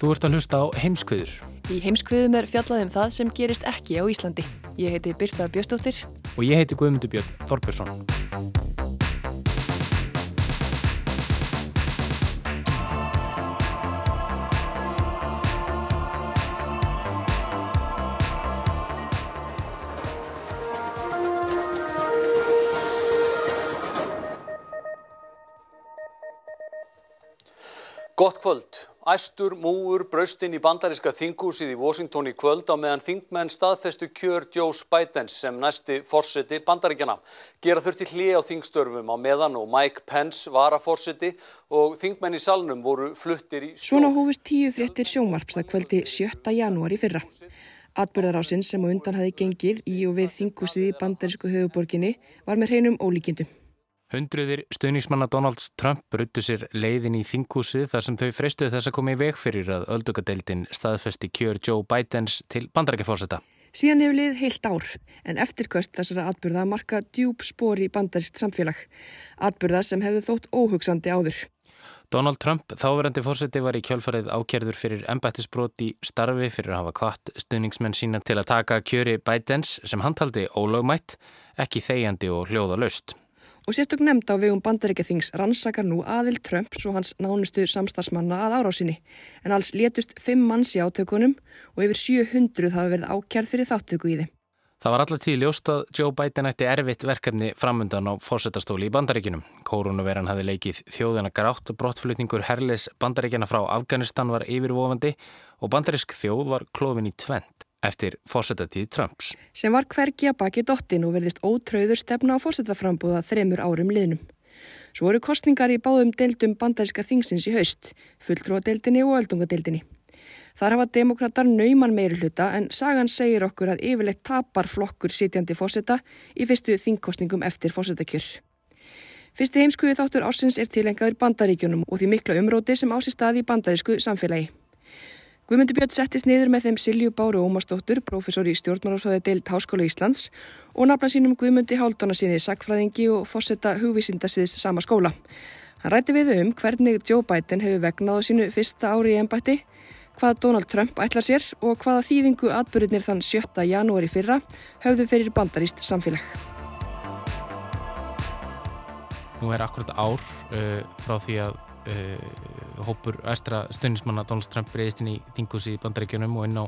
Þú ert að hlusta á heimskviður Í heimskviðum er fjallað um það sem gerist ekki á Íslandi. Ég heiti Birta Bjöstóttir. og ég heiti Guðmundur Björn Þorbjörnsson. Gott kvöld. Æstur múur braustinn í bandaríska þinghúsið í Washington í kvöld á meðan þingmenn staðfestu kjör Joe Bidens sem næsti forseti bandaríkjana. Gera þurfti hlið á þingstörfum á meðan og Mike Pence var að forseti og þingmenn í salnum voru fluttir í Svona hófust tíu fréttir sjónvarps að kvöldi 7. janúar í fyrra. Atbyrðarásinn sem á undan hafi gengið í og við þinghúsið í bandarísku höfuborginni var með hreinum ólíkindum. Hundruðir stuðningsmanna Donalds Trump bruttu sér leiðin í þinghúsið þar sem þau freistuðu þess að koma í veg fyrir að öldungadeildin staðfesti kjör Joe Bidens til bandarækjafórseta. Síðan hefur lið heilt ár, en eftirköst þessara atbyrða marka djúb spór í bandarist samfélag. Atbyrða sem hefur þótt óhugsandi áður. Donald Trump, þáverandi fórseti, var í kjölfarið ákjærður fyrir embættisbrot í starfi fyrir að hafa kvart stuðningsmenn sína til að taka kjöri Bidens sem hann taldi ólögmætt, ekki þegjandi og hljóða laust. Og sérstök nefnd á vegum bandaríkjathings rannsakar nú aðil Trumps og hans nánustu samstagsmanna að árásinni. En alls létust fimm manns í átökunum og yfir 700 hafa verið ákjærð fyrir þáttöku í þeim. Það var alltaf tíð ljóst að Joe Biden ætti erfitt verkefni framundan á fórsetastóli í bandaríkinum. Koronaveran hafi leikið þjóðina grátt brottflutningur herlis bandaríkjana frá Afganistan var yfirvofandi og bandarísk þjóð var klófin í tvent eftir fórsetatíð Trumps. Sem var hvergi að baki dottin og verðist ótröður stefna á fórsetaframbúða þremur árum liðnum. Svo eru kostningar í báðum deildum bandaríska þingsins í haust, fulltrúadeildinni og öldungadeildinni. Þar hafa demokrater nauman meiri hluta en sagan segir okkur að yfirleitt tapar flokkur sitjandi fórseta í fyrstu þingkostningum eftir fórsetakjör. Fyrsti heimskuði þáttur ásins er tilengaður bandaríkjunum og því mikla umróti sem ási staði í bandarísku samfélagi. Guðmundur Björn settist niður með þeim Silju Báru Ómarsdóttur, professor í stjórnmárafræði deild Háskóla Íslands og nafna sínum Guðmundi Háldóna sinni, sakfræðingi og fórsetta hugvísindasviðs sama skóla. Hann rætti við um hvernig Joe Biden hefur vegnað á sínu fyrsta ári í ennbætti, hvað Donald Trump ætlar sér og hvaða þýðingu atbyrðinir þann 7. janúari fyrra höfðu fyrir bandaríst samfélag. Nú er akkurat ár uh, frá því að uh, hópur æstra stundismanna Donald Trump breyðist inn í þinghúsi í bandaríkjunum og inn á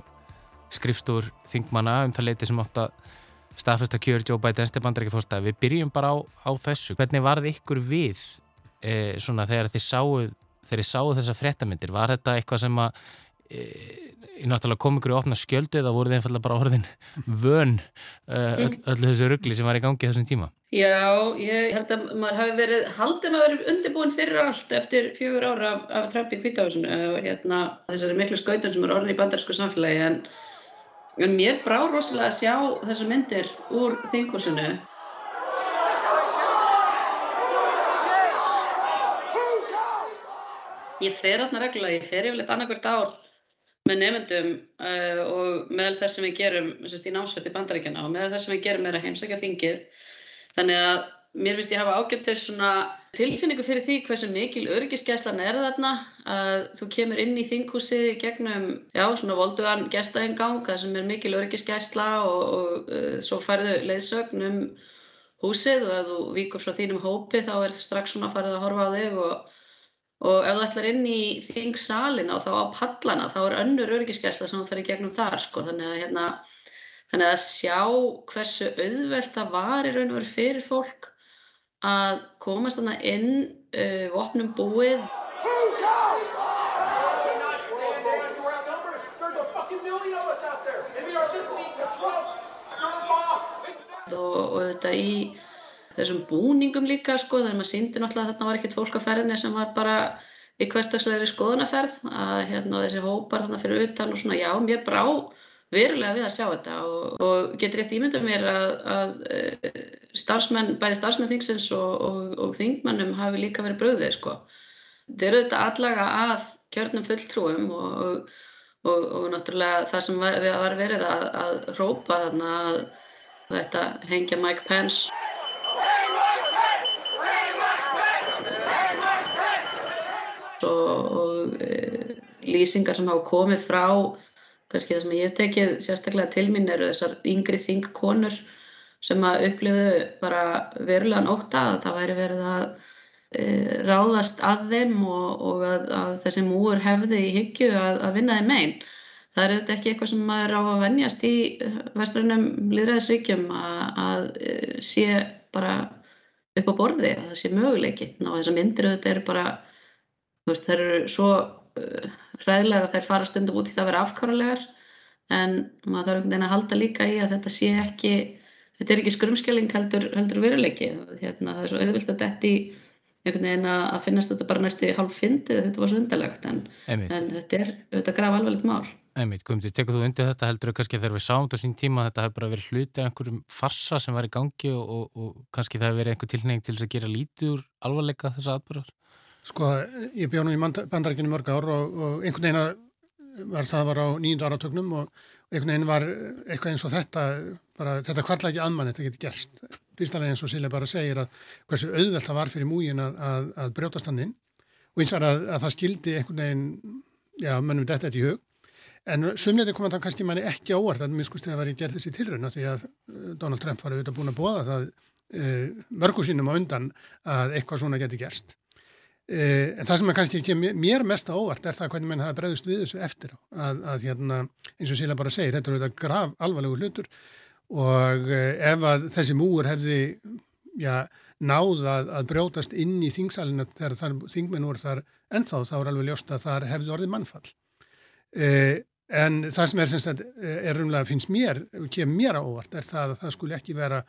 skrifstúr þingmanna um það leiti sem átt að staðfesta kjör Joe Bidens til bandaríkjafósta. Við byrjum bara á, á þessu. Hvernig varð ykkur við uh, svona þegar þið sáuð þegar þið sáuð þessa fréttamindir? Var þetta eitthvað sem að í náttúrulega kom ykkur í opna skjöldu eða voruð þið einfallega bara orðin vön uh, öll, öllu þessu ruggli sem var í gangi þessum tíma? Já, ég held að maður hafi verið haldin að vera undirbúin fyrir allt eftir fjögur ára af, af Trump í kvítahúsinu og hérna þessari miklu skautun sem er orðin í bandarsku samfélagi en, en mér brá rosalega að sjá þessar myndir úr þinghúsinu. Ég fer þarna reglulega, ég fer yfirleitt annarkvært ár með nefndum uh, og meðal þess sem við gerum sérst, í námsverði bandaríkjana og meðal þess sem við gerum er að heimsækja þingið. Þannig að mér finnst ég hafa ágættið svona tilfinningu fyrir því hversu mikil öryggisgæslan er þarna að þú kemur inn í þinghúsið gegnum, já, svona voldugan gestaengang þar sem er mikil öryggisgæsla og, og uh, svo færðu leiðsögn um húsið og ef þú víkur frá þínum hópi þá er strax svona farið að horfa á þig og Og ef þú ætlar inn í þingsalina og þá á pallana þá er önnur öryggisgæsla sem þú fer í gegnum þar sko. Þannig að hérna, Þannig að sjá hversu auðvelt það var í raun og veru fyrir fólk að komast þarna inn uh, vopnum búið. Og, og þetta í þessum búningum líka sko, þegar maður síndi náttúrulega að þarna var ekkert fólk á ferðinni sem var bara í hverstagslegri skoðunaferð að hérna þessi hópar þarna fyrir utan og svona já, mér brá verulega við að sjá þetta og, og getur rétt ímyndað mér að, að starfsmenn, bæði starfsmenn þingsins og, og, og þingmannum hafi líka verið bröðið sko. Þetta eru þetta allega að kjörnum fulltrúum og náttúrulega það sem var verið að, að hrópa þarna að þetta hengja Mike Pence og, og e, lýsingar sem hafa komið frá kannski það sem ég hef tekið sérstaklega til mín eru þessar yngri þingkonur sem að upplifu bara verulegan óta að það væri verið að e, ráðast að þeim og, og að, að þessi múur hefði í hyggju að, að vinna þeim einn. Það er auðvitað ekki eitthvað sem maður á að vennjast í vestrunum líðræðisvíkjum að, að e, sé bara upp á borði, að það sé möguleiki. Ná þessar myndir auðvitað eru bara veist, þær eru svo uh, hræðilegar að þær fara stundum út í það að vera afkárulegar en maður þarf einhvern veginn að halda líka í að þetta sé ekki þetta er ekki skrumskelling heldur, heldur veruleiki. Hérna, það er svo auðvilt að detti einhvern veginn að finnast þetta bara næstu hálf fyndið þetta var svo undalegt en, en þetta er þetta graf alvarlegt mál. Einmitt, Guðmundur, tekur þú undir þetta? Heldur kannski þegar við sáum þetta sín tíma þetta hefur bara verið hluti af einhverjum farsa sem var í gangi og, og, og kannski það hefur verið einhver tilnefing til þess að gera lítið úr alvarleika þessa atbyrðar Sko, ég bjóð nú í bandarækjunni mörg ár og, og einhvern veginn var það var á nýjundu áratögnum og einhvern veginn var eitthvað eins og þetta bara, þetta kvartla ekki aðmann, þetta getur gerst. Fyrstalega eins og Silja bara segir að hversu auðvelt það var fyrir múgin að, að, að brjótast hann inn. Og eins og að, að það skildi einhvern veginn, já, mönnum þetta þetta í hug. En sumleiti kom að það kannski manni ekki óvart að minnskust þegar það var í gerð þessi tilraun því að uh, Donald Trump var auðvitað búin að bóða það uh, mörgu sínum á undan að eitthvað svona geti gerst en það sem er kannski ekki mér mest á óvart er það hvernig mann hafa bregðust við þessu eftir að, að hérna, eins og Sila bara segir, þetta er auðvitað grav alvarlegu hlutur. Og uh, ef að þessi múur hefði já, náð að, að brjótast inn í þingsalina þegar þar, þingmenn voru þar ennþá þá er alveg ljóst að það hefði orðið mannfall. Uh, en það sem er, sagt, er umlega finnst mér, kemur mér á óvart er það að það skulle ekki vera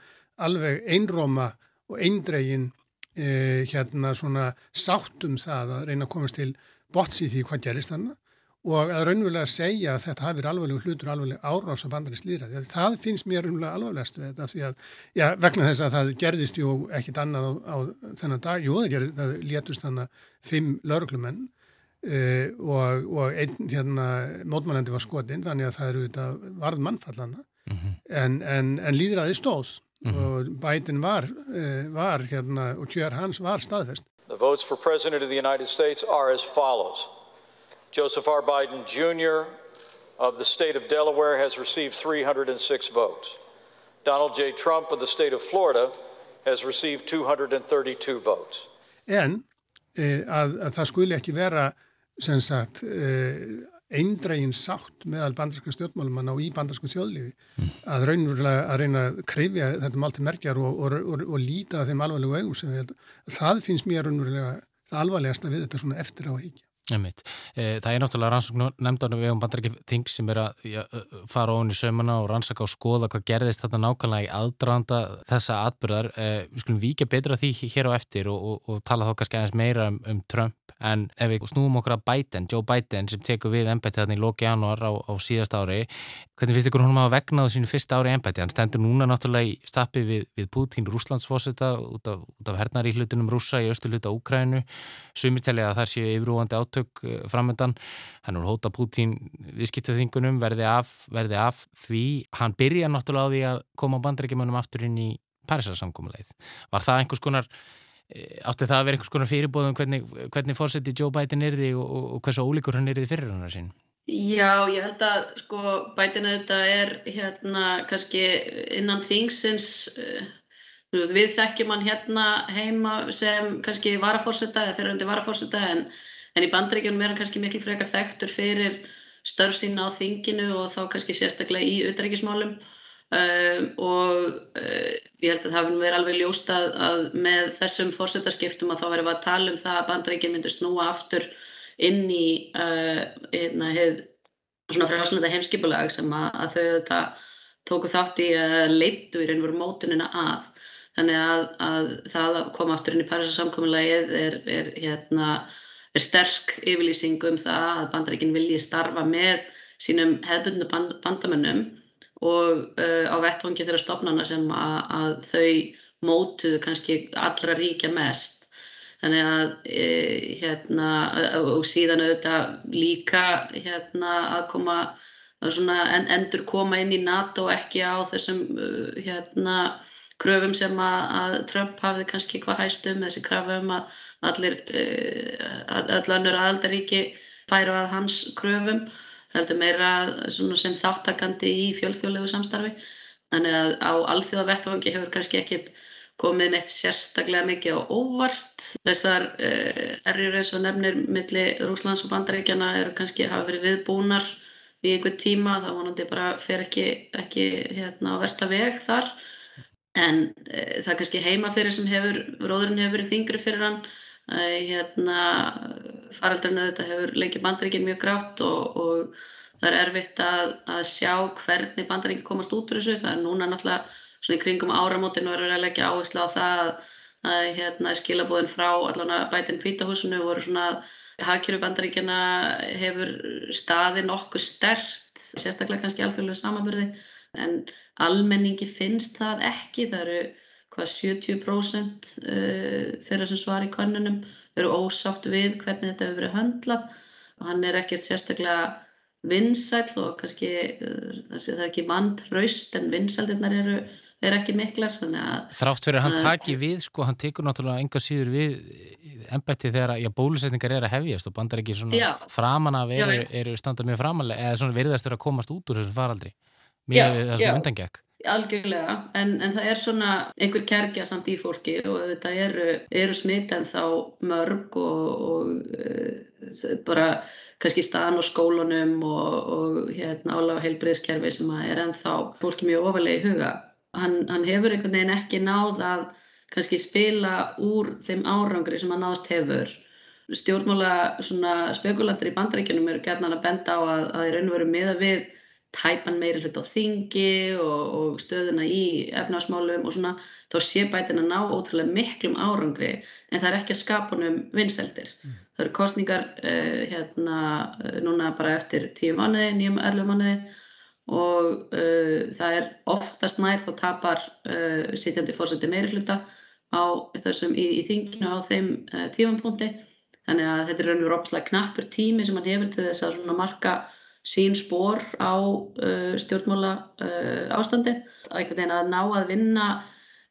alveg einróma og eindregin eh, hérna svona sátt um það að reyna að komast til bots í því hvað gerist þannig og að raunverulega segja að þetta hafi verið alvarlegu hlutur og alvarleg árás á bandarist líra. Það finnst mér raunverulega alvarlegast við þetta því að, já, vegna þess að það gerðist jú ekkit annað á, á þennan dag, jú, það, gerði, það létust þannig fimm lauruglumenn uh, og, og einn hérna mótmælandi var skotinn, þannig að það eru þetta varð mannfallana, mm -hmm. en, en, en líðræði stóð mm -hmm. og Biden var, uh, var hérna og kjör hans var staðfest. The votes for President of the United States are as follows. Joseph R. Biden Jr. of the state of Delaware has received 306 votes. Donald J. Trump of the state of Florida has received 232 votes. En eh, að, að það skuli ekki vera sem sagt eh, eindrægin sátt meðal bandarska stjórnmálumanna og í bandarsku þjóðlífi mm. að raunverulega að reyna að krifja þetta mál til merkjar og, og, og, og líta þeim alvarlegu augum sem það finnst mér raunverulega það alvarlegast að við þetta svona eftir á að higgja. Eh, það er náttúrulega rannsókn nefndan við um bandarækjum þing sem er að ja, fara ofin í sömuna og rannsaka og skoða hvað gerðist þetta nákvæmlega í aðdraðanda þessa atbyrðar. Eh, við skulum vika betra því hér á eftir og, og, og tala þá kannski aðeins meira um, um Trump en ef við snúum okkur að Biden, Joe Biden sem tekur við ennbætti þarna í loki januar á, á síðast ári, hvernig finnst ykkur hún að vegna sínu fyrsta ári ennbætti? Hann stendur núna náttúrulega í stappi við, við Putin Rúslandsfósita út af, af hernar í hlutunum rúsa í östu hluta Úkrænu, sumirtæli að það séu yfirúandi átök eh, framöndan, hann er hóta Putin viðskiptaþingunum, verði verði af því, hann byrja náttúrulega á því að koma bandarækjumannum aftur inn í Parísarsamkómuleið. Var það einhvers konar Eh, átti það að vera einhvers konar fyrirbóðum hvernig, hvernig fórseti Joe Biden er því og, og, og hversu ólíkur hann er því fyrir hann sín? Já, ég held að sko Biden auðvitað er hérna kannski innan þingsins uh, við þekkjum hann hérna heima sem kannski varafórseta eða fyrirhundi varafórseta en, en í bandreikjunum er hann kannski miklu frekar þekktur fyrir störf sína á þinginu og þá kannski sérstaklega í auðrækismálum um, og uh, ég held að það verður alveg ljóst að, að með þessum fórsetarskiptum að þá verðum við að tala um það að bandreikin myndir snúa aftur inn í uh, hérna, heið, svona frjáslanda heimskipulag sem að, að þau þetta tóku þátt í að leittu í raun og veru mótunina að. Þannig að, að það að koma aftur inn í Parísasamkominlægið er, er, hérna, er sterk yfirlýsing um það að bandaríkinn vilji starfa með sínum hefðbundnu band, bandamönnum og uh, á vettvangi þeirra stopnana sem að, að þau mótuðu kannski allra ríkja mest. Þannig að e, hérna og síðan auðvitað líka hérna að koma að en, endur koma inn í NATO ekki á þessum hérna kröfum sem að, Trump hafði kannski hvað hæstum, þessi krafum að allir, eh, annur aðaldaríki færu að hans kröfum, heldur meira sem þáttakandi í fjölþjóðlegu samstarfi. Þannig að á alþjóða vettvangi hefur kannski ekkit komið neitt sérstaklega mikið á óvart. Þessar uh, erjur eins og nefnir millir Rúslands og Bandaríkjana eru kannski hafa verið viðbúnar í einhver tíma, það vonandi bara fer ekki, ekki hérna á versta veg þar en e, það er kannski heima fyrir sem hefur, róðurinn hefur verið þingri fyrir hann. E, hérna faraldurinn auðvitað hefur leikið bandaríkinn mjög grátt og, og það er erfitt að, að sjá hvernig bandaríkinn komast út úr þessu, það er núna náttúrulega svona í kringum áramótin verður að leggja áherslu á það að, að hérna, skilabóðin frá allavega bætinn kvítahúsinu voru svona að hagkjöru bandaríkjana hefur staði nokkuð stert, sérstaklega kannski alþjóðlega samanbyrði en almenningi finnst það ekki, það eru hvað 70% uh, þeirra sem svar í kannunum eru ósátt við hvernig þetta hefur verið höndlað. Og hann er ekkert sérstaklega vinsæl og kannski uh, það er ekki manntraust en vinsældirnar eru er ekki miklar. Þrátt fyrir að hann taki við sko, hann tekur náttúrulega enga síður við ennbætti þegar að bólusetningar er að hefjast og bandar ekki svona já. framan af eru, eru standað mjög framalega eða svona virðast verið að komast út úr þessum faraldri með það sem undangekk algjörlega, en, en það er svona einhver kerkja samt í fólki og þetta eru, eru smitt en þá mörg og, og uh, bara kannski staðan á skólunum og, og hérna álega heilbriðskerfi sem er ennþá fólki mjög ofalega í huga. Hann, hann hefur einhvern veginn ekki náð að kannski spila úr þeim árangri sem hann náðast hefur. Stjórnmála spekulandir í bandaríkjunum eru gerðan að benda á að, að þeir raun veru miða við tæpan meiri hlut á þingi og, og stöðuna í efnarsmálum og svona þá sé bætin að ná ótrúlega miklum árangri en það er ekki að skapa um vinseldir. Mm. Það eru kostningar uh, hérna uh, núna bara eftir tíu mánuði, nýjum, ellu mánuði og uh, það er oftast nær þá tapar sitjandi fórseti meiri hluta á þessum í, í þinginu á þeim tífampunkti þannig að þetta er raun og rópslega knappur tími sem hann hefur til þess að marka sín spór á uh, stjórnmála uh, ástandi að ná að vinna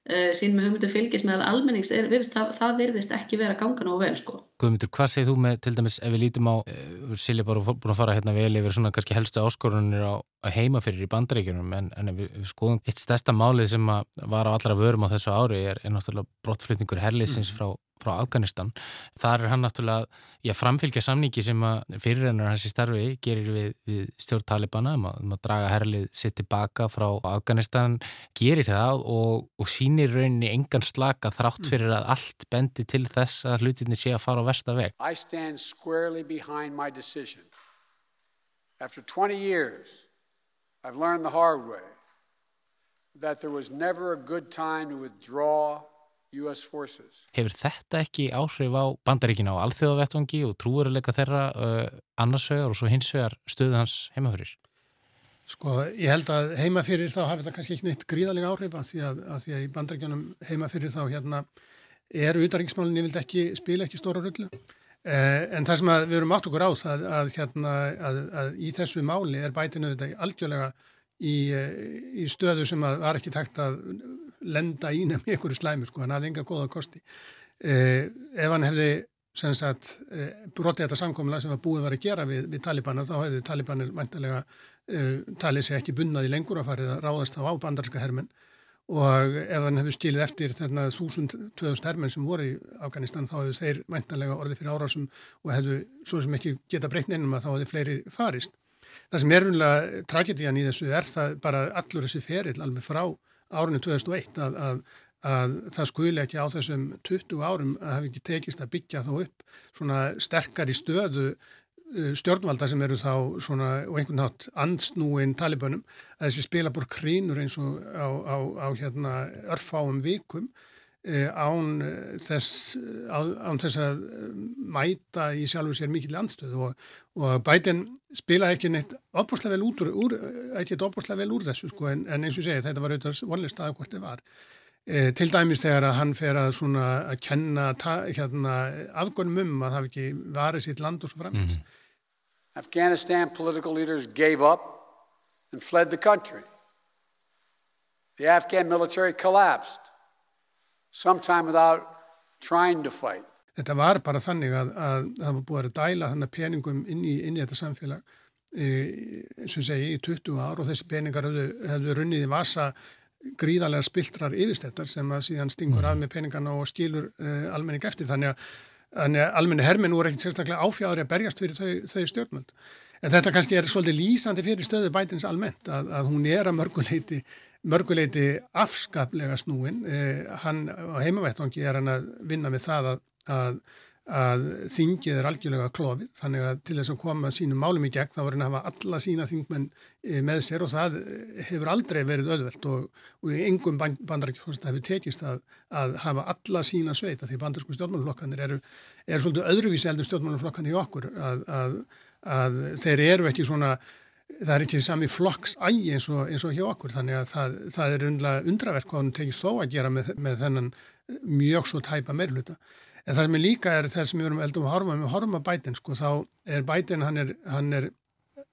uh, sín með hugmyndu fylgis meðal almennings er, virðist, það, það virðist ekki vera ganga nógu vel sko. Guðmundur, hvað segir þú með til dæmis ef við lítum á, uh, Silja bara búin að fara hérna vel yfir svona kannski helstu áskorunir á heima fyrir í bandaríkjunum en, en við, við skoðum eitt stærsta málið sem var á allra vörum á þessu ári er, er náttúrulega brottflutningur herliðsins mm. frá frá Afganistan. Þar er hann náttúrulega að framfylgja samningi sem fyrirrennar hans í starfi gerir við, við stjórn Talibana um að, um að draga herlið sitt tilbaka frá Afganistan, gerir það og, og sínir rauninni engan slaka þrátt fyrir að allt bendi til þess að hlutinni sé að fara á versta veg. I stand squarely behind my decision. After 20 years I've learned the hard way that there was never a good time to withdraw Hefur þetta ekki áhrif á bandaríkina á alþjóðavettvangi og trúveruleika þeirra uh, annarsvegar og svo hinsvegar stöðu hans heimafyrir? Sko, ég held að heimafyrir þá hafi þetta kannski ekki neitt gríðalega áhrif að því að, að, því að í bandaríkjanum heimafyrir þá hérna eru utanriksmálinni vild ekki spila ekki stóra rullu eh, en það sem við erum átt okkur á það að, hérna, að í þessu máli er bætinu þetta algjörlega í, eh, í stöðu sem að var ekki takt að lenda í nefn einhverju slæmi sko, hann hafði enga góða kosti. Eh, ef hann hefði sagt, eh, brotið þetta samkomla sem var búið var að gera við, við Talibana þá hefði Talibanir mæntilega eh, talið sér ekki bunnaði lengur að farið að ráðast á ábandarska hermenn. Og ef hann hefði stílið eftir þarna 1000-2000 hermenn sem voru í Afganistan þá hefðu þeir mæntilega orðið fyrir árásum og hefðu svo sem ekki geta breytn einum að þá hefðu fleiri farist. Það sem er unlega tragedían í þessu er það bara allur þessi ferill alveg frá árinu 2001 að, að, að það skuli ekki á þessum 20 árum að hafi ekki tekist að byggja þá upp svona sterkar í stöðu uh, stjórnvalda sem eru þá svona og einhvern nátt andsnúin talibönum. Að þessi spila búr krínur eins og á, á, á hérna örfáum vikum án eh, þess, án þess að eh, mæta í sjálfu sér mikil landstöð og, og bætin spila ekki neitt opbúrslega vel úr, úr ekki eitt opbúrslega vel úr þessu sko en, en eins og segja þetta var auðvitað vonlega stað hvort þið var. E, til dæmis þegar að hann fer að svona að kenna hérna, afgörnum um að hafa ekki varið sitt land og svo framins mm. Afghanistan political leaders gave up and fled the country. The Afghan military collapsed sometime without trying to fight. Þetta var bara þannig að, að það var búið að dæla þannig peningum inn í, inn í þetta samfélag e, eins og segi í 20 ár og þessi peningar hefðu, hefðu runnið í vasa gríðarlega spiltrar yfirstættar sem að síðan stingur af með peningarna og skilur e, almenning eftir þannig að, að almenni herminn voru ekkert sérstaklega áfjáður að berjast fyrir þau, þau stjórnmönd. En þetta kannski er svolítið lýsandi fyrir stöðu bætins almennt að, að hún er að mörguleiti mörguleiti afskaplega snúin. Eh, hann á heimavættangi er hann að vinna með það að, að, að þingið er algjörlega klófið, þannig að til þess að koma sínum málum í gegn þá er hann að hafa alla sína þingmenn eh, með sér og það hefur aldrei verið öðvöld og, og í engum bandarækjum hefur tekist að, að hafa alla sína sveita því bandarsku stjórnmáluflokkanir eru, eru svolítið öðruvísi eldur stjórnmáluflokkanir í okkur að þeir eru ekki svona það er ekki sami flokks ægi eins, eins og hjá okkur þannig að það, það er undraverk hvað hann tekið þó að gera með, með þennan mjög svo tæpa meirluta. En það sem er líka er þess að við erum eldum að horfa með horfa bætin sko þá er bætin hann er, hann er,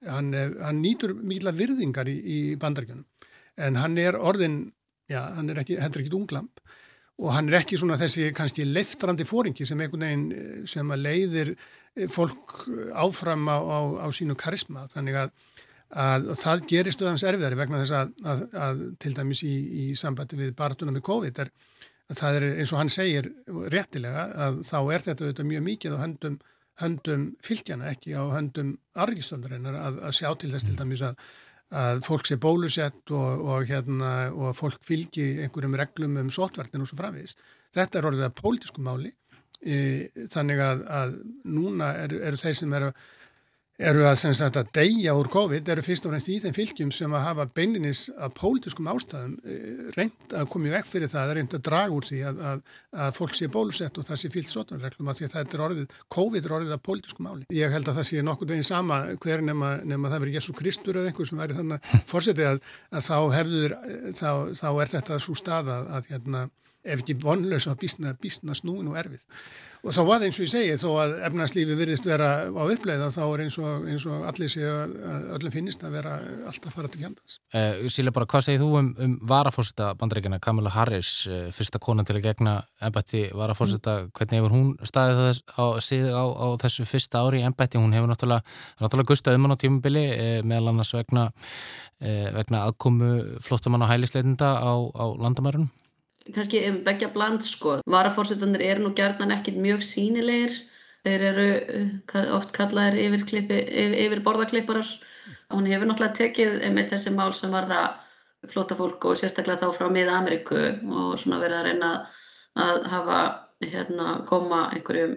hann, hann nýtur mikla virðingar í, í bandarkjönum en hann er orðin, já hann er ekki, hendur ekki unglamp og hann er ekki svona þessi kannski leftrandi fóringi sem einhvern veginn sem að leiðir fólk áfram á, á, á sínu karisma. Þannig að að það gerir stöðans erfiðari vegna þess að, að, að til dæmis í, í sambandi við barndunum við COVID er að það er eins og hann segir réttilega að þá er þetta auðvitað mjög mikið á höndum, höndum fylgjana ekki á höndum argistöndarinnar að, að sjá til þess til dæmis að fólk sé bólusett og, og, hérna, og fólk fylgi einhverjum reglum um sótverðin og svo framvegis. Þetta er orðið að pólitísku máli e, þannig að núna eru, eru þeir sem eru eru að, sagt, að deyja úr COVID eru fyrst og fremst í þeim fylgjum sem að hafa beininis að pólitískum ástæðum eh, reynd að koma í vekk fyrir það, reynd að draga úr því að, að, að fólk sé bólusett og það sé fyllt sotvanreglum að því að það er orðið, COVID er orðið að pólitískum áli. Ég held að það sé nokkur veginn sama hver nema, nema það verið Jésu Kristur eða einhver sem væri þannig að fórsetið að þá hefður, þá, þá er þetta svo stað að hérna, ef ekki vonlaus að bísna, bísna snúin og erfið. Og þá var það eins og ég segi, þó að efnarslífi virðist vera á uppleiða, þá er eins og, eins og allir séu að öllum finnist að vera alltaf fara til fjandans. Uh, eh, Sýle bara, hvað segir þú um, um varafórseta bandaríkjana Kamala Harris, uh, fyrsta konan til að gegna embætti varafórseta, mm. hvernig hefur hún staðið þess, á, á, á þessu fyrsta ári í embætti? Hún hefur náttúrulega, náttúrulega gustað um hann á tímubili, uh, meðal annars vegna, vegna aðkomu flottamann og hælisleitinda á, á landamærunum kannski begja bland sko. Varafórsetanir eru nú gerðan ekkit mjög sínilegir. Þeir eru uh, oft kallaðir yfir, yfir borðaklipparar. Hún hefur náttúrulega tekið með þessi mál sem var það flóta fólk og sérstaklega þá frá miða Ameríku og svona verið að reyna að hafa hérna koma einhverjum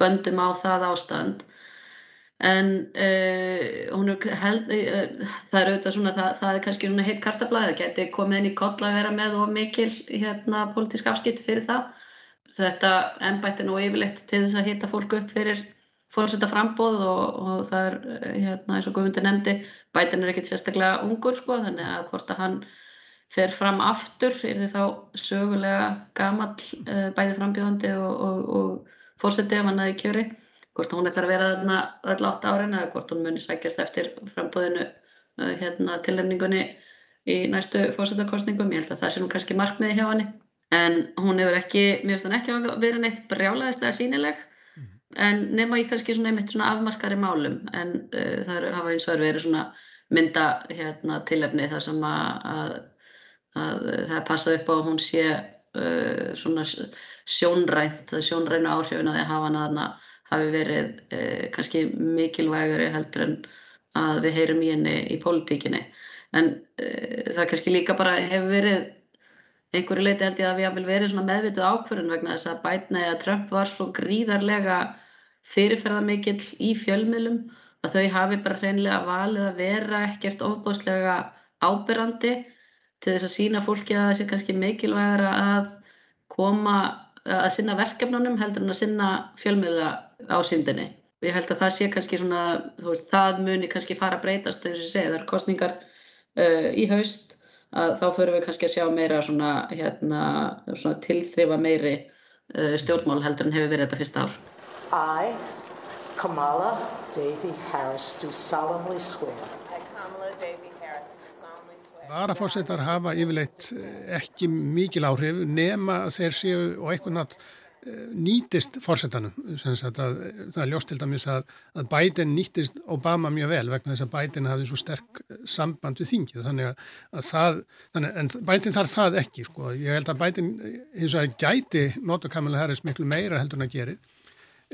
böndum á það ástand en uh, held, uh, það er auðvitað svona, það, það er kannski svona heitt kartablaði, það geti komið inn í koll að vera með og mikil hérna politísk afskipt fyrir það. Þetta ennbætti nú yfirleitt til þess að hitta fólku upp fyrir fórsetta frambóð og, og það er hérna eins og Guðmundur nefndi, bætin er ekkert sérstaklega ungur sko þannig að hvort að hann fer fram aftur er þið þá sögulega gamall uh, bæði frambjóðandi og, og, og fórsetið ef hann aðeins kjöri hvort hún ætlar að vera þarna öll átt árin eða hvort hún muni sækjast eftir frambóðinu uh, hérna, tilnefningunni í næstu fórsættarkostningum. Ég held að það sé nú kannski markmiði hjá henni. En hún hefur ekki, mér finnst hann ekki að vera neitt brjálaðislega sínileg mm. en nema í kannski svona einmitt svona afmarkari málum en uh, það hafa eins og verið svona mynda hérna, tilefni þar sem að, að, að það er passað upp á að hún sé uh, svona sjónrænt, sjónrænu áhrifin að því að hafa hana hafi verið eh, kannski mikilvægari heldur en að við heyrum í henni í pólitíkinni. En uh, það kannski líka bara hefur verið einhverju leiti held ég að við hafum verið meðvituð ákvörðun vegna þess að Biden eða Trump var svo gríðarlega fyrirferðamikill í fjölmiðlum að þau hafi bara hreinlega valið að vera ekkert ofbáslega ábyrrandi til þess að sína fólki að sé kannski mikilvægara að koma að sinna verkefnunum heldur en að sinna fjölmiðla ásýndinni. Og ég held að það sé kannski svona, þú veist, það muni kannski fara að breytast þegar ég segi, það er kostningar uh, í haust að þá förum við kannski að sjá meira svona, hérna, svona tilþrifa meiri uh, stjórnmál heldur en hefur verið þetta fyrsta ár. I, Kamala Davy Harris, do solemnly swear. Varafórsetar hafa yfirleitt eh, ekki mikil áhrif nema að þeir séu og eitthvað nátt eh, nýtist fórsetanum. Það er ljóst til dæmis að, að Biden nýtist Obama mjög vel vegna þess að Biden hafði svo sterk eh, samband við þingið. Þannig að, að það, þannig, en Biden þarf það ekki. Sko. Ég held að Biden eins og að gæti nota Kamala Harris miklu meira heldur en að gerir.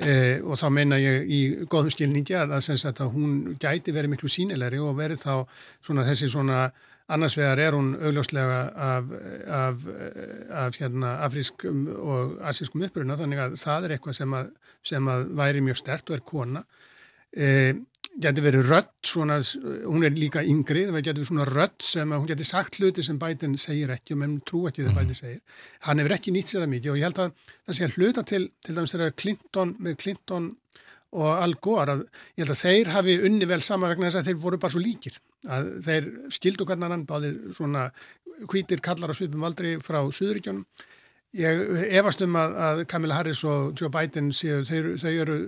Eh, og þá meina ég í góðum skilningi að, að hún gæti verið miklu sínilegri og verið þá svona þessi svona Annars vegar er hún augljóslega af, af, af hérna, afrískum og asískum uppruna þannig að það er eitthvað sem að, sem að væri mjög stert og er kona. E, geti verið rött, svona, hún er líka yngri, það geti verið svona rött sem að hún geti sagt hluti sem Biden segir ekki og menn trú ekki þegar Biden segir. Hann hefur ekki nýtt sér að mikið og ég held að það sé hluta til, til dæmis þegar Clinton með Clinton og Al Gore að ég held að þeir hafi unni vel sama vegna þess að þeir voru bara svo líkir. Að þeir skildu hvernig annan báðir svona hvítir kallar á svipum aldrei frá Suðuríkjónum ég efast um að, að Kamila Harris og Joe Biden séu þau, þau eru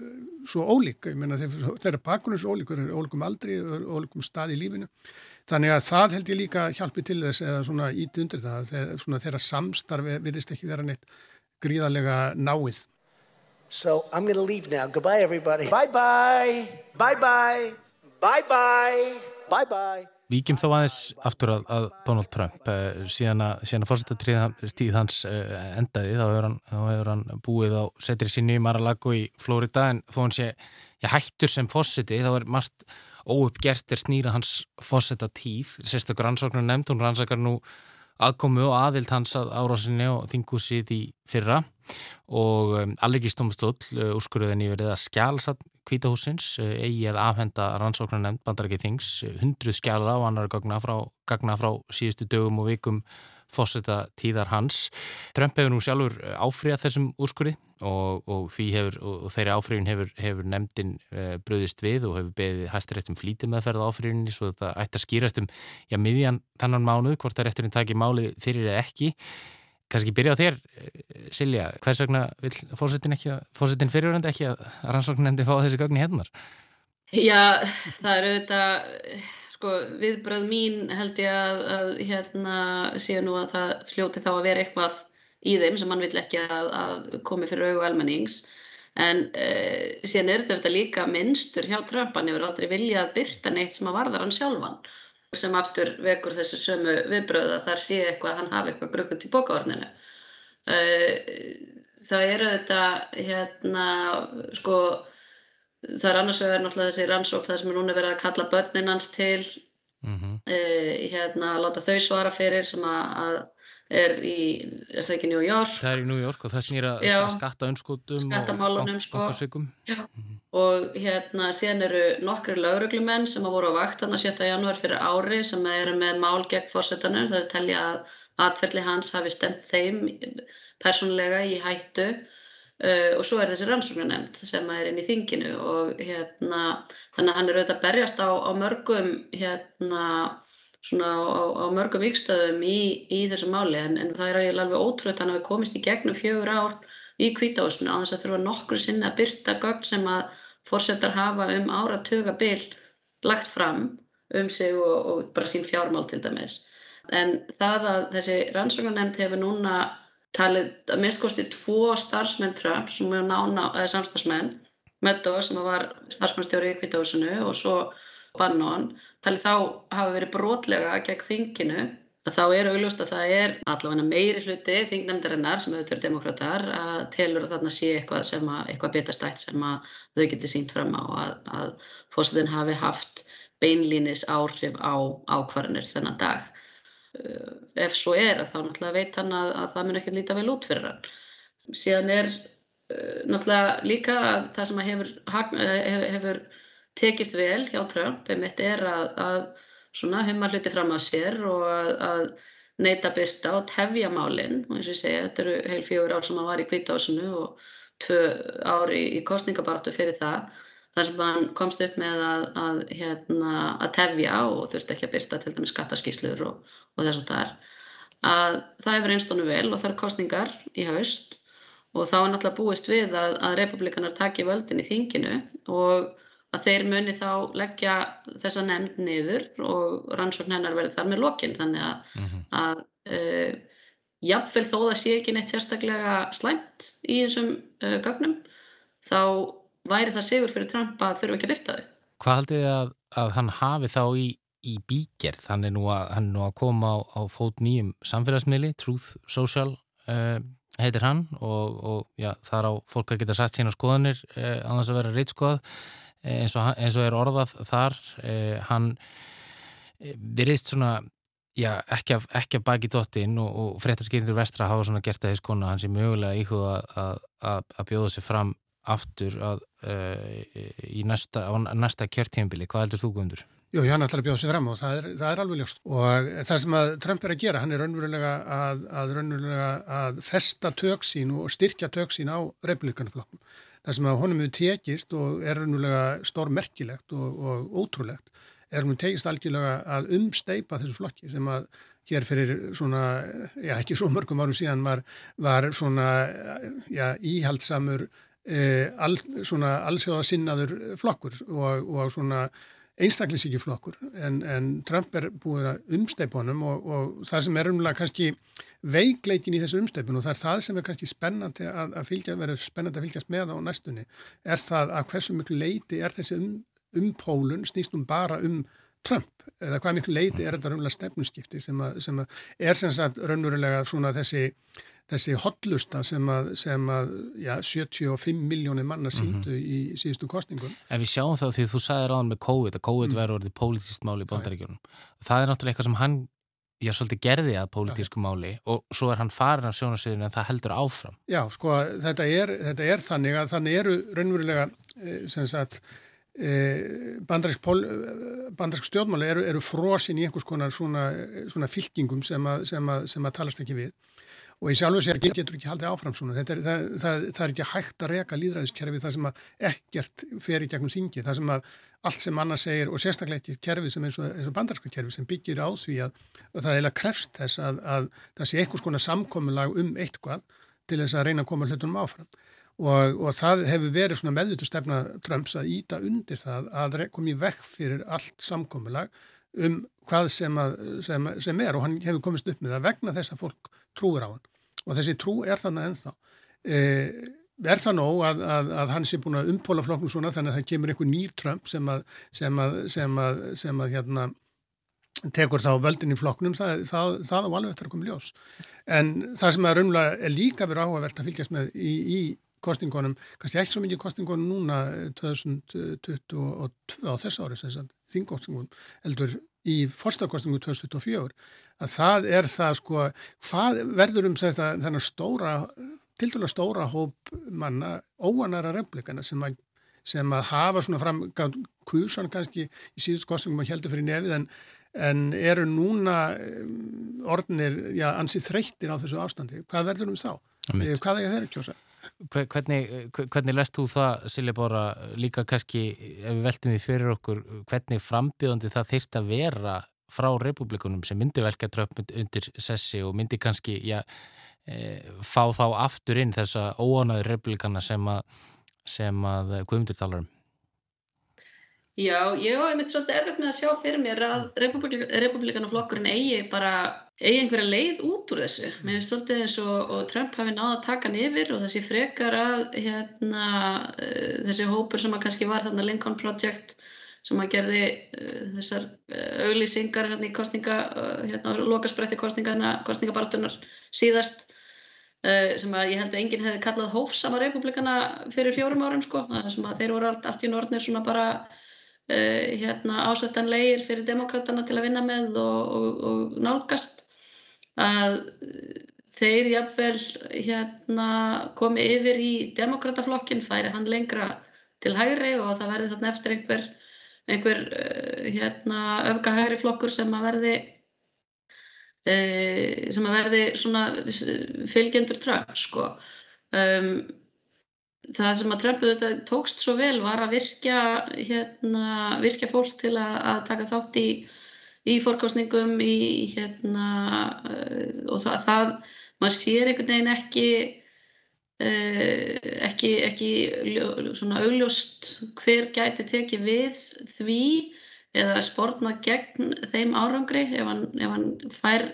svo ólík. Ég menna þeir, þeir eru bakunum svo ólík ólíkum aldrei, ólíkum stað í lífinu. Þannig að það held ég líka hjálpi til þess eða svona íti undir það þegar þeirra samstarfi virðist ekki vera neitt gríðarlega náið So I'm going to leave now. Goodbye, everybody. Bye-bye. Bye-bye. Bye-bye. Bye-bye. Víkjum þá aðeins aftur að, að Donald Trump uh, síðan að, að fórsettartíð hans uh, endaði þá hefur hann, hann búið á setri sinni í Mar-a-Lago í Florida en þó hann sé já, hættur sem fórseti þá er margt óuppgert er snýra hans fórsettartíð sérstaklega rannsóknar nefnd, hún rannsakar nú aðkomu og aðild hans að árásinni og þingúsið í fyrra. Og um, Allergistómstóll uh, úrskurðinni verið að skjálsat kvítahúsins uh, eigi að afhenda rannsóknar nefnd bandarækið þings uh, hundruð skjála og annar gagna frá, gagna frá síðustu dögum og vikum fósita tíðar hans. Trump hefur nú sjálfur eh, áfriðað þessum úrskurði og, og, hefur, og þeirri áfriðin hefur, hefur nefndin uh, bröðist við og hefur beðið hæstiréttum flítið meðferð á áfriðinni svo þetta ætti að skýrast um já, miðjan þannan mánuð hvort það rétturinn taki máli fyrir eða ekki. Kanski byrja á þér, eh, Silja, hvers vegna vil fórsetin, fórsetin fyrirverandi ekki að rannsókn nefndi fá þessi gögn í hennar? Já, það eru þetta sko viðbröð mín held ég að, að hérna séu nú að það hljóti þá að vera eitthvað í þeim sem mann vill ekki að, að komi fyrir auðu almennings. En uh, síðan er þetta líka minnstur hjá Trump, hann hefur aldrei viljað að byrta neitt sem að varðar hann sjálfan sem aftur vekur þessu sömu viðbröð að þar sé eitthvað að hann hafi eitthvað grökkut í bókaordninu uh, það eru þetta hérna sko það er annars vegar náttúrulega þessi rannsók það sem er núna verið að kalla börnin hans til mm -hmm. uh, hérna að láta þau svara fyrir sem að er í, er það ekki New York? Það er í New York og það snýra skatta önskotum skattamálunum og bankasveikum sko. mm -hmm. og hérna síðan eru nokkri lauruglumenn sem að voru á vakt þannig að 7. janúar fyrir ári sem eru með mál gegn fórsetanum það er telja að atverðli hans hafi stemt þeim persónlega í hættu Uh, og svo er þessi rannsóknanemnd sem er inn í þinginu og hérna þannig að hann er auðvitað að berjast á, á mörgum hérna svona á, á mörgum vikstöðum í, í þessu máli. En, en það er alveg ótrúið hann hafi komist í gegnum fjögur ár í kvításinu á þess að þurfa nokkur sinna að byrta gögn sem að fórsetar hafa um áratuga byll lagt fram um sig og, og bara sín fjármál til dæmis. En það að þessi rannsóknanemnd hefur núna talið að minnst kosti tvo starfsmenn Trump sem er nána, eða samstagsmenn Meadows sem var starfsmennstjóri í Kvítahúsinu og svo Bannon talið þá hafa verið brotlega gegn þinginu að þá er augljóst að það er allavega meiri hluti þingnefndarinnar sem auðvitað eru demokrater að telur að þarna sé eitthvað sem að eitthvað betastætt sem að þau geti sínt fram á að, að fósitin hafi haft beinlínis áhrif á ákvarðanir þennan dag. Uh, ef svo er þá náttúrulega veit hann að, að það mun ekki líta vel út fyrir hann. Síðan er uh, náttúrulega líka að það sem hefur, hefur, hefur tekist vel hjá Trump er að, að humma hluti fram á sér og að, að neyta byrta og tefja málinn og eins og ég segja, þetta eru heil fjögur ár sem hann var í kvításinu og tvö ár í, í kostningabartu fyrir það þar sem hann komst upp með að, að, hérna, að tefja og þurfti ekki að byrta til dæmis skattaskíslur og, og þess að það er að það hefur einstónu vel og það er kostningar í haust og þá er náttúrulega búist við að, að republikanar taki völdin í þinginu og að þeir muni þá leggja þessa nefnd niður og rannsókn hennar verði þar með lokin þannig að, mm -hmm. að uh, jafnvel þó það sé ekki neitt sérstaklega slæmt í þessum uh, gögnum þá væri það sigur fyrir Trump að þurfa ekki að byrta þau. Hvað haldið þið að, að hann hafi þá í, í bígerð? Hann er nú að, er nú að koma á, á fót nýjum samfélagsmiðli, Truth Social uh, heitir hann og, og já, þar á fólk að geta satt sína skoðanir uh, á þess að vera reitskoð eins og, eins og er orðað þar eh, hann eh, virðist svona já, ekki að, ekki að baki dottin og, og fréttaskýrindur vestra hafa svona gert að þess konu hans er mögulega íhuga að, að, að bjóða sér fram aftur uh, í næsta, næsta kjörtíðanbili. Hvað heldur þú Guðmundur? Jú, hann ætlar að bjóða sér fram og það er, það er alveg ljóst. Og það sem að Trump er að gera, hann er raunverulega að, að, raunverulega að festa töksín og styrkja töksín á republikanflokkum það sem að honum hefur tekist og er raunverulega stórmerkilegt og, og ótrúlegt er hún tekist algjörlega að umsteipa þessu flokki sem að hér fyrir svona, já ekki svo mörgum árum síðan var, var svona já, íhaldsamur eh, al, svona alþjóðasinnaður flokkur og, og svona einstaklingsíki flokkur en, en Trump er búið að umsteipa honum og, og það sem er umlega kannski veikleikin í þessu umstöpun og það er það sem er kannski spennandi að, að fylgja, verður spennandi að fylgjast með á næstunni, er það að hversu miklu leiti er þessi um, umpólun snýst um bara um Trump? Eða hvað miklu leiti er þetta raunverulega stefnumskipti sem, að, sem að er sem sagt raunverulega svona þessi þessi hotlusta sem að, sem að já, 75 miljónir manna síndu mm -hmm. í síðustu kostningum. En við sjáum þá því þú sagði ráðan með COVID að COVID mm. verður orðið pólitíst máli í bandaríkjunum. Það er náttúrulega eitthvað sem hann já, svolítið gerði að pólitísku máli og svo er hann farin af sjónasviðinu en það heldur áfram. Já, sko, þetta er, þetta er þannig að þannig eru raunverulega, eh, sem sagt, eh, bandarísk, bandarísk stjórnmáli eru, eru frosin í einhvers konar svona, svona fylkingum sem að, sem, að, sem að talast ekki við og í sjálfu sér getur ekki haldið áfram svona. Er, það, það, það er ekki hægt að reka líðræðiskerfi það sem að ekkert fer í gegnum þingi, það sem að allt sem annars segir og sérstaklega ekki kerfi sem eins og, og bandarsku kerfi sem byggir á því að, að það er krefst þess að, að það sé einhvers konar samkominlag um eitthvað til þess að reyna að koma hlutunum áfram. Og, og það hefur verið svona meðutu stefna Trumps að íta undir það að komi vekk fyrir allt samkominlag um hvað sem, að, sem, sem er. Og hann hefur komist upp með það vegna þess að fólk trúir á hann og þessi trú er þannig ennþá eða er það nóg að, að, að hann sé búin að umpóla flokknum svona þannig að það kemur einhver nýr Trump sem að, sem sem sem að hérna, tekur þá völdin í flokknum, það, það, það á alveg eftir að koma ljós. En það sem er raunlega er líka verið áhugavert að fylgjast með í, í kostingunum, kannski ekki svo mikið kostingunum núna 2022 á þess ári, þingkostingunum, eldur í forstakostingu 2024, að það er það sko, hvað verður um þetta þennan stóra til dæla stóra hóp manna óanara replikana sem að, sem að hafa svona fram kvísan kannski í síðust kostningum að heldur fyrir nefið en, en eru núna um, orðinir, já, ansið þreyttir á þessu ástandi. Hvað verður um þá? Mitt. Hvað er þeirra kjósa? Hvernig, hvernig lest þú það, Silja Bóra, líka kannski ef við veltum við fyrir okkur, hvernig frambíðandi það þýrt að vera frá republikunum sem myndi velka dröfn undir sessi og myndi kannski, já, e, fá þá aftur inn þessa óanaður republikana sem að, sem að Guðmundur talar um? Já, ég hef einmitt svolítið erfitt með að sjá fyrir mér að republik, republikanaflokkurinn eigi bara, eigi einhverja leið út úr þessu. Mér finnst svolítið eins og, og Trump hafi náða að taka hann yfir og þessi frekar að hérna, uh, þessi hópur sem að kannski var þarna Lincoln Project sem að gerði uh, þessar uh, auglýsingar hérna í kostninga, hérna lokaspreytti kostningabartunar síðast sem að ég held að enginn hefði kallað hófsama republikana fyrir fjórum árum sko, sem að þeir voru allt, allt í norðnir svona bara uh, hérna, ásættanlegir fyrir demokratana til að vinna með og, og, og nálgast að þeir jafnvel hérna, komi yfir í demokrataflokkin, færi hann lengra til hægri og það verði þarna eftir einhver, einhver uh, hérna, öfga hægri flokkur sem að verði uh, sem að verði fylgjendur Trump sko. Um, það sem að Trump þetta tókst svo vel var að virkja hérna, virkja fólk til að, að taka þátt í í fórkostningum í hérna uh, og það, það maður sér einhvern veginn ekki uh, ekki, ekki svona augljóst hver gæti tekið við því eða spórna gegn þeim árangri ef hann, ef hann fær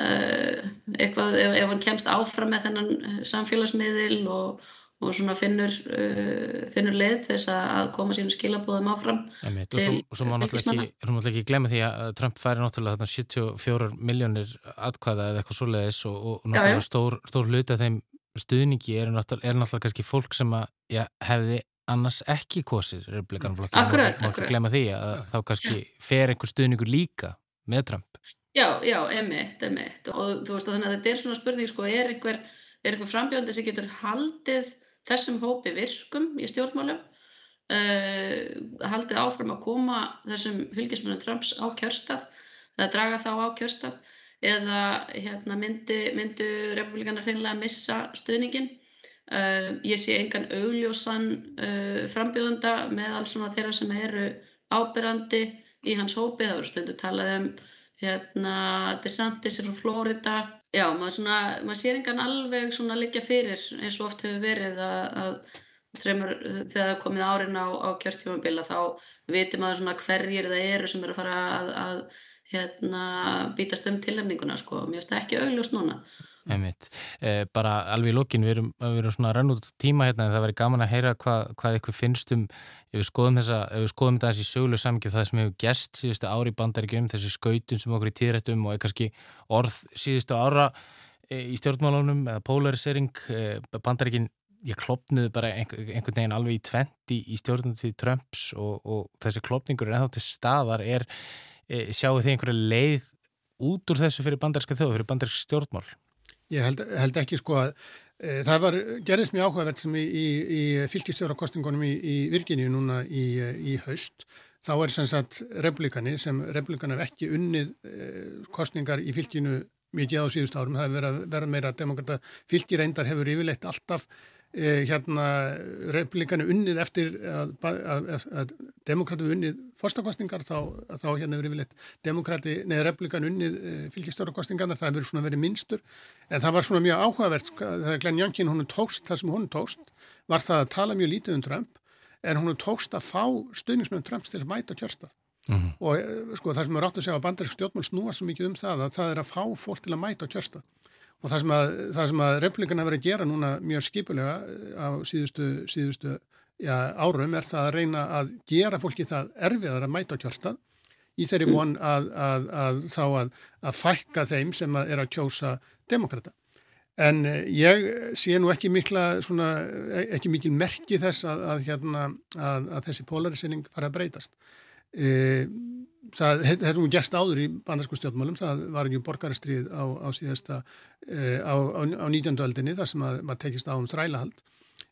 uh, eitthvað, ef, ef hann kemst áfram með þennan samfélagsmiðil og og svona finnur, uh, finnur leið þess að koma sínum skilabóðum áfram Einmitt, og svo, svo má náttúrulega ekki, ekki glemja því að Trump færi náttúrulega 74 miljónir atkvæða eða eitthvað svoleiðis og, og náttúrulega já, já. stór, stór hluti af þeim stuðningi er náttúrulega, er náttúrulega kannski fólk sem að já, hefði annars ekki kosir republikanflokki, má ekki glemja því að þá kannski fer einhver stuðningur líka með Trump. Já, já, emitt, emitt og þú veist að þannig að þetta er svona spurning sko, er einhver, einhver frambjóndi sem getur haldið þessum hópi virkum í stjórnmálum uh, haldið áfram að koma þessum fylgismunum Trumps á kjörstað eða draga þá á kjörstað eða hérna, myndi, myndi republikanar hreinlega að missa stuðningin uh, ég sé engan augljósan uh, frambjóðunda með alls svona þeirra sem eru ábyrrandi í hans hópi, það voru stundu talað um hérna DeSantis frá Florida Já, maður, svona, maður sér engan alveg svona liggja fyrir eins og oft hefur verið að, að þreymur, þegar komið árin á, á kjörtjómabila þá veitir maður svona hverjir það eru sem eru að fara að, að hérna, bítast um tilhemninguna sko. Mér finnst það ekki augljóst núna. Eh, bara alveg í lókin, við erum, við erum svona rann út tíma hérna en það væri gaman að heyra hva, hvað ykkur finnst um ef við skoðum, þessa, ef við skoðum þessi söguleg samkjöf það sem hefur gerst síðustu ári í bandaríkjum þessi skautun sem okkur í tíðrættum og kannski orð síðustu ára e, í stjórnmálunum eða polarisering e, bandaríkin ég klopniði bara einhvern veginn alveg í tventi í stjórnum til Trumps og, og þessi klopningur er ennþá til staðar er, e, sjáu þið einhverja leið út úr þessu fyrir bandaríska þjóð, fyrir bandaríska stjórnmál Ég held, held ekki sko að e, það var, gerðist mjög áhugavert sem í, í, í fylgistjórakostingunum í, í Virginíu núna í haust. Þá er sem sagt republikani sem republikani hef ekki unnið e, kostningar í fylginu mikið á síðust árum. Það hefur verið, verið meira demokrata. Fylgireyndar hefur yfirleitt alltaf eh, hérna republikani unnið eftir að, að, að, að demokrati unnið fórstakostningar þá, þá hérna hefur yfirleitt demokrati, neða republikani unnið eh, fylgjastjórakostningarnar, það hefur svona verið minnstur. En það var svona mjög áhugavert sko, þegar Glenn Youngkin hún tókst, það sem hún tókst var það að tala mjög lítið um Trump en hún tókst að fá stuðnismenn Trumps til að mæta kjörstað. Mm -hmm. og eh, sko það sem er rátt að segja að bandarísk stjórnmál snúa svo mikið um það að það er að fá fólk til að mæta kjörstað Og það sem að, að republikan hefur að gera núna mjög skipulega eh, á síðustu, síðustu já, árum er það að reyna að gera fólki það erfiðar að mæta kjörstað í þeirri von að, að, að þá að fækka þeim sem er að kjósa demokrata. En eh, ég sé nú ekki mikla, svona, e, ekki mikil merki þess að hérna, þessi polarisering fara að breytast. E, það hefði nú gerst áður í bandarsku stjórnmálum, það var ekki borgaristrið á, á síðasta e, á, á, á 19. öldinni þar sem að maður tekist á um þrælahald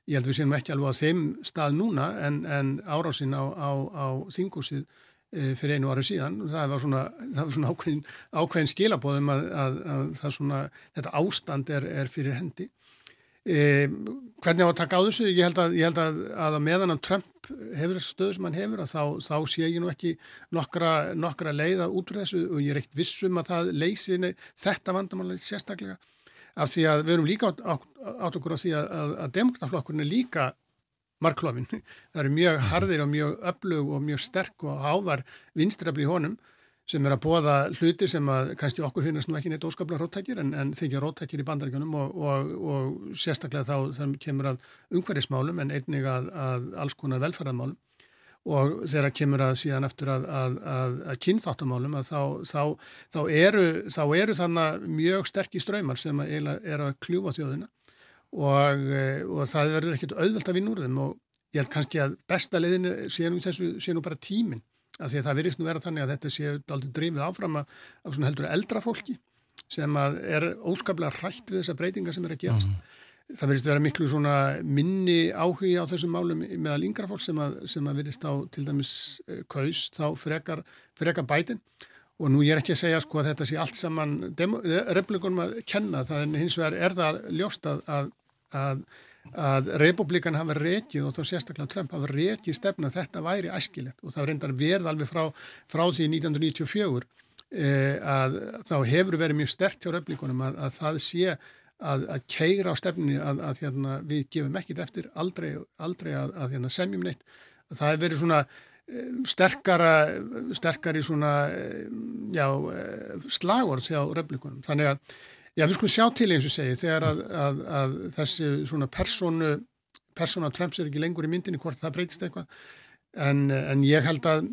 ég held að við séum ekki alveg á þeim stað núna en, en árásin á þingúsið e, fyrir einu ári síðan það var svona, það var svona ákveðin, ákveðin skilabóðum að, að, að svona, þetta ástand er, er fyrir hendi e, hvernig á að taka á þessu? Ég held að, ég held að, að meðan að Trump hefur þessu stöðu sem hann hefur þá, þá sé ég nú ekki nokkra, nokkra leiða út úr þessu og ég er ekkert vissum að það leysi þetta vandamáli sérstaklega. Af því að við erum líka átt, okkur á því að, að demokrataflokkurinn er líka marklofin. Það eru mjög harðir og mjög öflug og mjög sterk og ávar vinstrafli í honum sem er að bóða hluti sem að kannski okkur finnast nú ekki neitt óskaplega róttækir en, en þykja róttækir í bandaríkjunum og, og, og sérstaklega þá þegar kemur að umhverfismálum en einnig að, að alls konar velferðarmálum. Og þegar kemur að síðan eftir að, að, að kynþáttamálum að þá, þá, þá eru, eru þannig mjög sterkir ströymar sem er að kljúfa þjóðina. Og, og það verður ekkert auðvelt að vinna úr þeim og ég held kannski að besta leiðin sé nú þessu, sé nú bara tíminn að því að það virðist nú vera þannig að þetta sé aldrei drifið áfram af svona heldur eldra fólki sem er óskaplega hrætt við þessa breytinga sem er að gerast. Mm. Það verðist vera miklu svona minni áhugi á þessum málum meðal yngra fólk sem að, sem að verðist á til dæmis eh, kaust þá frekar, frekar bætin og nú ég er ekki að segja sko að þetta sé allt saman republikunum að kenna það en hins vegar er það ljóst að, að, að að republikan hafa rekið og þá sérstaklega Trump hafa rekið stefna þetta væri æskilegt. Og það reyndar verð alveg frá, frá því 1994 eh, að þá hefur verið mjög stert hjá republikunum að, að það sé að, að keira á stefninni að, hérna, við gefum ekkit eftir aldrei, aldrei að hérna, semjum neitt. Það hefur verið svona eh, sterkara sterkari svona eh, já, slagord hjá republikunum þannig að Já, við skulum sjá til eins og segi þegar að, að, að þessi svona persónu, persóna Trumps er ekki lengur í myndinni hvort það breytist eitthvað en, en ég held að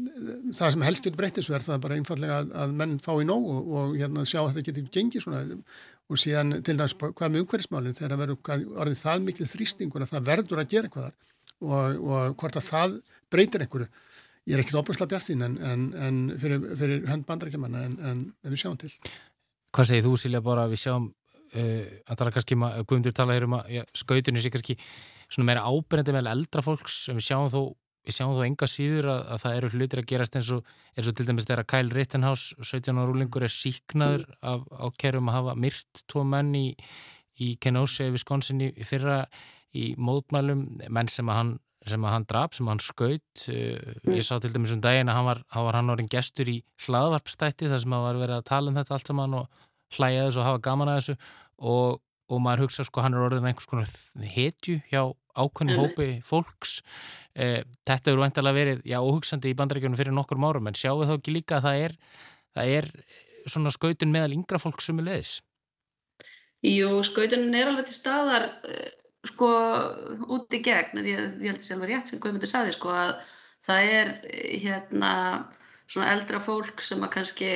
það sem helst vil breytist verð það bara einfallega að, að menn fá í nóg og, og hérna sjá að þetta getur gengið svona og síðan til dæmis hvað með umhverfismálinn þegar það verður orðið það mikil þrýstingur að það verður að gera eitthvað og, og hvort að það breytir einhverju. Ég er ekkert óbúrslega bjart sín en, en, en fyrir, fyrir hönd bandrækjumanna en við sjáum til. Hvað segir þú Silja bara við sjáum uh, að tala kannski, um Guðmundur tala hér um að ja, skautunni sé kannski svona meira ábyrgandi með eldra fólks en við sjáum þó, við sjáum þó enga síður að, að það eru hlutir að gerast eins og, eins og til dæmis þegar Kyle Rittenhouse 17 ára rúlingur er síknaður af ákerum að hafa myrt tvo menn í, í Kenosha, Wisconsin í fyrra í mótmælum menn sem að hann sem að hann draf, sem að hann skaut ég sá til dæmis um daginn að hann var, var hann orðin gestur í hlaðvarpstætti þar sem að var verið að tala um þetta allt saman og hlæja þessu og hafa gaman að þessu. Og, og maður hugsa sko hann er orðin einhvers konar hetju hjá ákveðnum hópi fólks. Eh, þetta eru vantilega verið, já, óhugsandi í bandaríkjunum fyrir nokkur árum, en sjáu þá ekki líka að það er, það er svona skautun meðal yngra fólk sem er leiðis Jú, skautunin er alveg til staðar eh, sko út í gegn, ég, ég held að það var rétt sem Guðmundur saði sko að það er hérna svona eldra fólk sem að kannski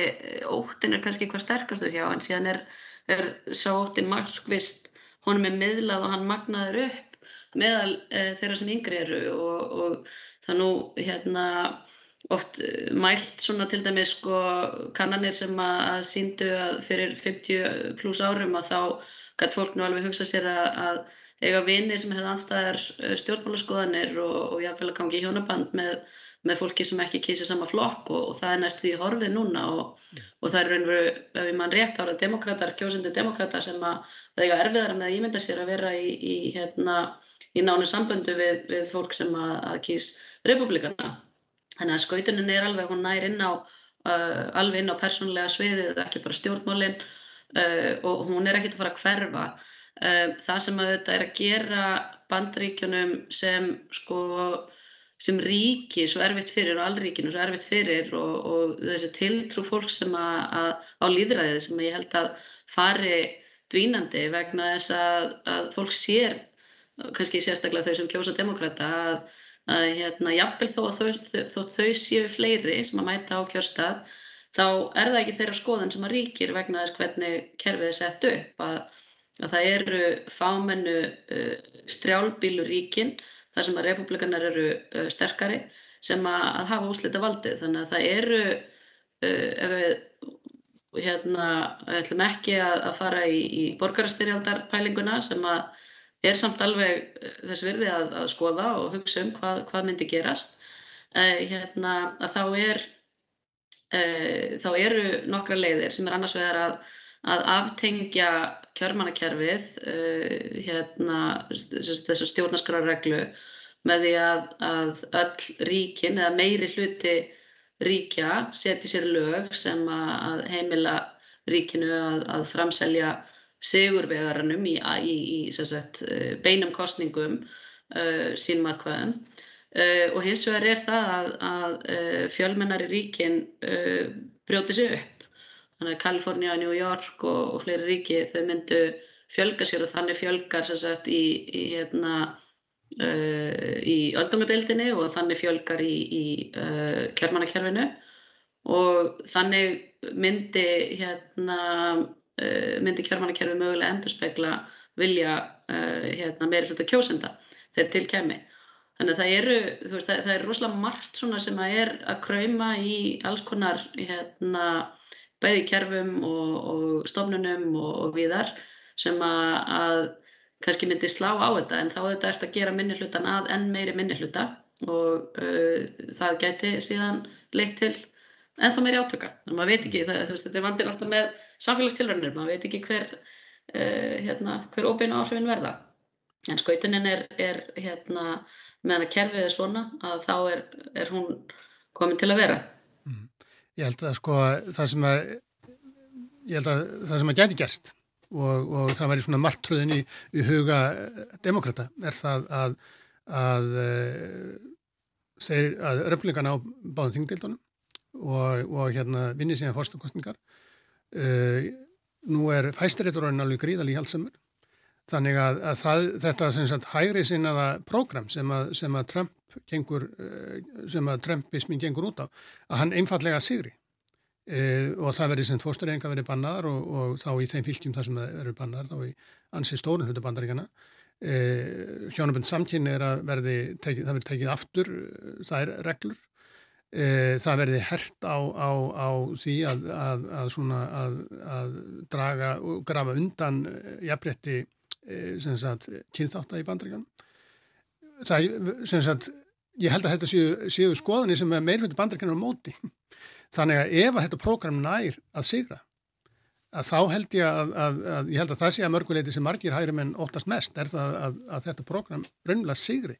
óttin er kannski hvað sterkastur hjá en síðan er, er sá óttin markvist honum er miðlað og hann magnaður upp meðal e, þeirra sem yngri eru og, og það nú hérna oft mælt svona til dæmis sko kannanir sem að síndu að fyrir 50 pluss árum að þá gætt fólk nú alveg hugsa sér að, að eiga vinir sem hefði anstæðar stjórnmálaskoðanir og, og jáfnvel að gangi í hjónaband með með fólki sem ekki kýsir sama flokk og, og það er næst því horfið núna og, og það er raun og veru, ef ég mann rétt ára demokrater, kjósundu demokrater sem að það eiga erfiðar með að ímynda sér að vera í, í, hérna, í nánu samböndu við, við fólk sem að, að kýs republikana. Þannig að skautunin er alveg, hún nær inn á uh, alveg inn á persónlega sviðið, ekki bara stjórnmálinn uh, og hún er ekkert að fara að hverfa. Það sem að þetta er að gera bandríkjunum sem sko sem ríki svo erfitt fyrir og allríkinu svo erfitt fyrir og, og þessu tiltrú fólk sem að, að á líðræðið sem ég held að fari dvínandi vegna þess að, að fólk sér, kannski sérstaklega þau sem kjósa demokrata að, hérna, jafnvel þó að þau, þó, þau séu fleiri sem að mæta á kjörstað þá er það ekki þeirra skoðan sem að ríkir vegna þess hvernig kerfið er sett upp að það eru fámennu uh, strjálbíluríkin þar sem að republikanar eru uh, sterkari sem að, að hafa úslita valdið þannig að það eru uh, ef við hérna ætlum ekki að, að fara í, í borgarastyrjaldarpælinguna sem að er samt alveg þess virði að, að skoða og hugsa um hvað, hvað myndi gerast. Uh, hérna að þá er uh, þá eru nokkra leiðir sem er annars vegar að að aftengja kjörmannakerfið uh, hérna, þessar stjórnarskrarreglu með því að, að öll ríkin eða meiri hluti ríkja seti sér lög sem að heimila ríkinu að, að framselja sigurvegarannum í, í, í sagt, uh, beinum kostningum uh, sínum aðkvæðum uh, og hins vegar er það að, að fjölmennari ríkin brjóti sig upp þannig að Kalifornia, New York og, og fleiri ríki þau myndu fjölga sér og þannig fjölgar sagt, í, í, hérna, uh, í öldungadeildinni og þannig fjölgar í, í uh, kjörmannakerfinu og þannig myndi, hérna, uh, myndi kjörmannakerfi mögulega endurspegla vilja uh, hérna, meiri hluta kjósenda þegar til kemi. Þannig að það eru, þú veist, það, það er rosalega margt svona sem að er að krauma í alls konar hérna, bæði kerfum og, og stofnunum og, og viðar sem að, að kannski myndi slá á þetta en þá þetta ert að gera minni hlutan að enn meiri minni hluta og uh, það gæti síðan leitt til ennþá meiri átöka. Að maður veit ekki, það, veist, þetta er vandir alltaf með samfélagstilrönnir, maður veit ekki hver, uh, hérna, hver óbeinu áhrifin verða. En skautunin er, er hérna, meðan að kerfið er svona að þá er, er hún komin til að vera. Ég held að sko það sem að, ég held að það sem að gæti gerst og, og það væri svona margtröðin í, í huga demokrata er það að, að, að, að röflingarna á báðum þingdeildunum og, og hérna vinni síðan fórstakostningar. Uh, nú er fæstirétturinn alveg gríðal í halsamur þannig að, að það, þetta sagt, hægri sinnaða prógram sem að, sem að Trump gengur, sem að Trumpismin gengur út á, að hann einfallega sigri e, og það verði sem fórstureyinga verið bannar og, og þá í þeim fylgjum þar sem það eru bannar, þá í ansi stórun hlutu bandaríkjana. E, Hjónabönd samkynni er að verði, tekið, það verði tekið aftur, það er reglur E, það verði hert á, á, á því að, að, að, að draga og grafa undan jafnrétti e, kynþátt að í bandringan. Það, sagt, ég held að þetta séu, séu skoðanir sem er meirfjöndu bandringan á móti. Þannig að ef að þetta prógram nær að sigra, að þá held ég að, að ég held að það sé að mörguleiti sem margir hægri menn óttast mest er það að þetta prógram raunlega sigri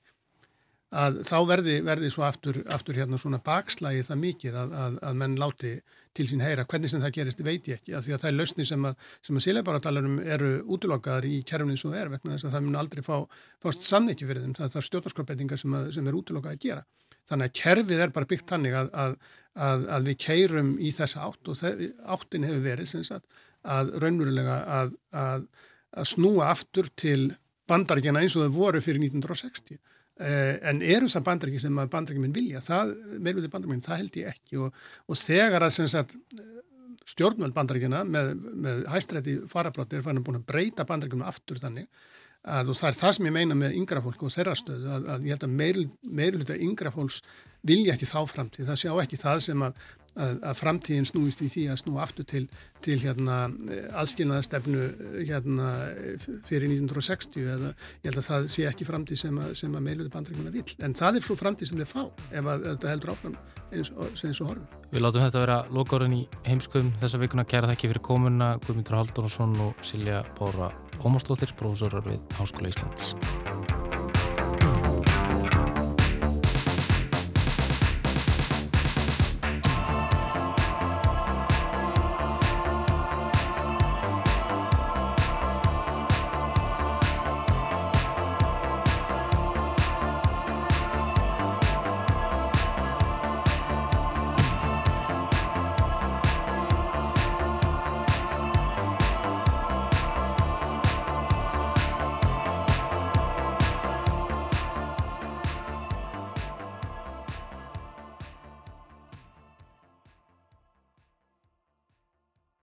að þá verði, verði svo aftur, aftur hérna svona bakslægi það mikið að, að, að menn láti til sín heyra. Hvernig sem það gerist veit ég ekki, að því að það er lausni sem að, að síleibáratalurum eru útlokkaðar í kerfni svo er vegna þess að það mun aldrei fá fást samniki fyrir þeim. Það er stjórnarskorpettingar sem, sem er útlokkað að gera. Þannig að kerfið er bara byggt hannig að við keirum í þessa átt og áttin hefur verið sagt, að raunverulega að snúa aftur til bandaríkjana eins og þau voru fyrir 1960 Eh, en eru það bandrækji sem að bandrækjum minn vilja, það, meirvöldi bandrækjum minn, það held ég ekki. Og, og þegar að sagt, stjórnvöld bandrækjana með, með hæstrætti farablátti er fann að búin að breyta bandrækjum aftur þannig að það er það sem ég meina með yngra fólk og þeirra stöðu að, að ég held að meirvöldi yngra fólks vilja ekki þá framtíð, það sjá ekki það sem að að, að framtíðin snúist í því að snú aftur til, til hérna, aðskilnaðastefnu hérna, fyrir 1960 eða ég held að það sé ekki framtíð sem að, að meiluði bandrækjumina vil en það er svo framtíð sem þið fá ef þetta heldur áfram eins og, eins og horfum. Við látum þetta vera lokárin í heimskuðum þessa vikuna kæra þekki fyrir komuna Guðmundur Haldunarsson og Silja Bára Ómarsdóttir, prófessorar við Háskóla Íslands.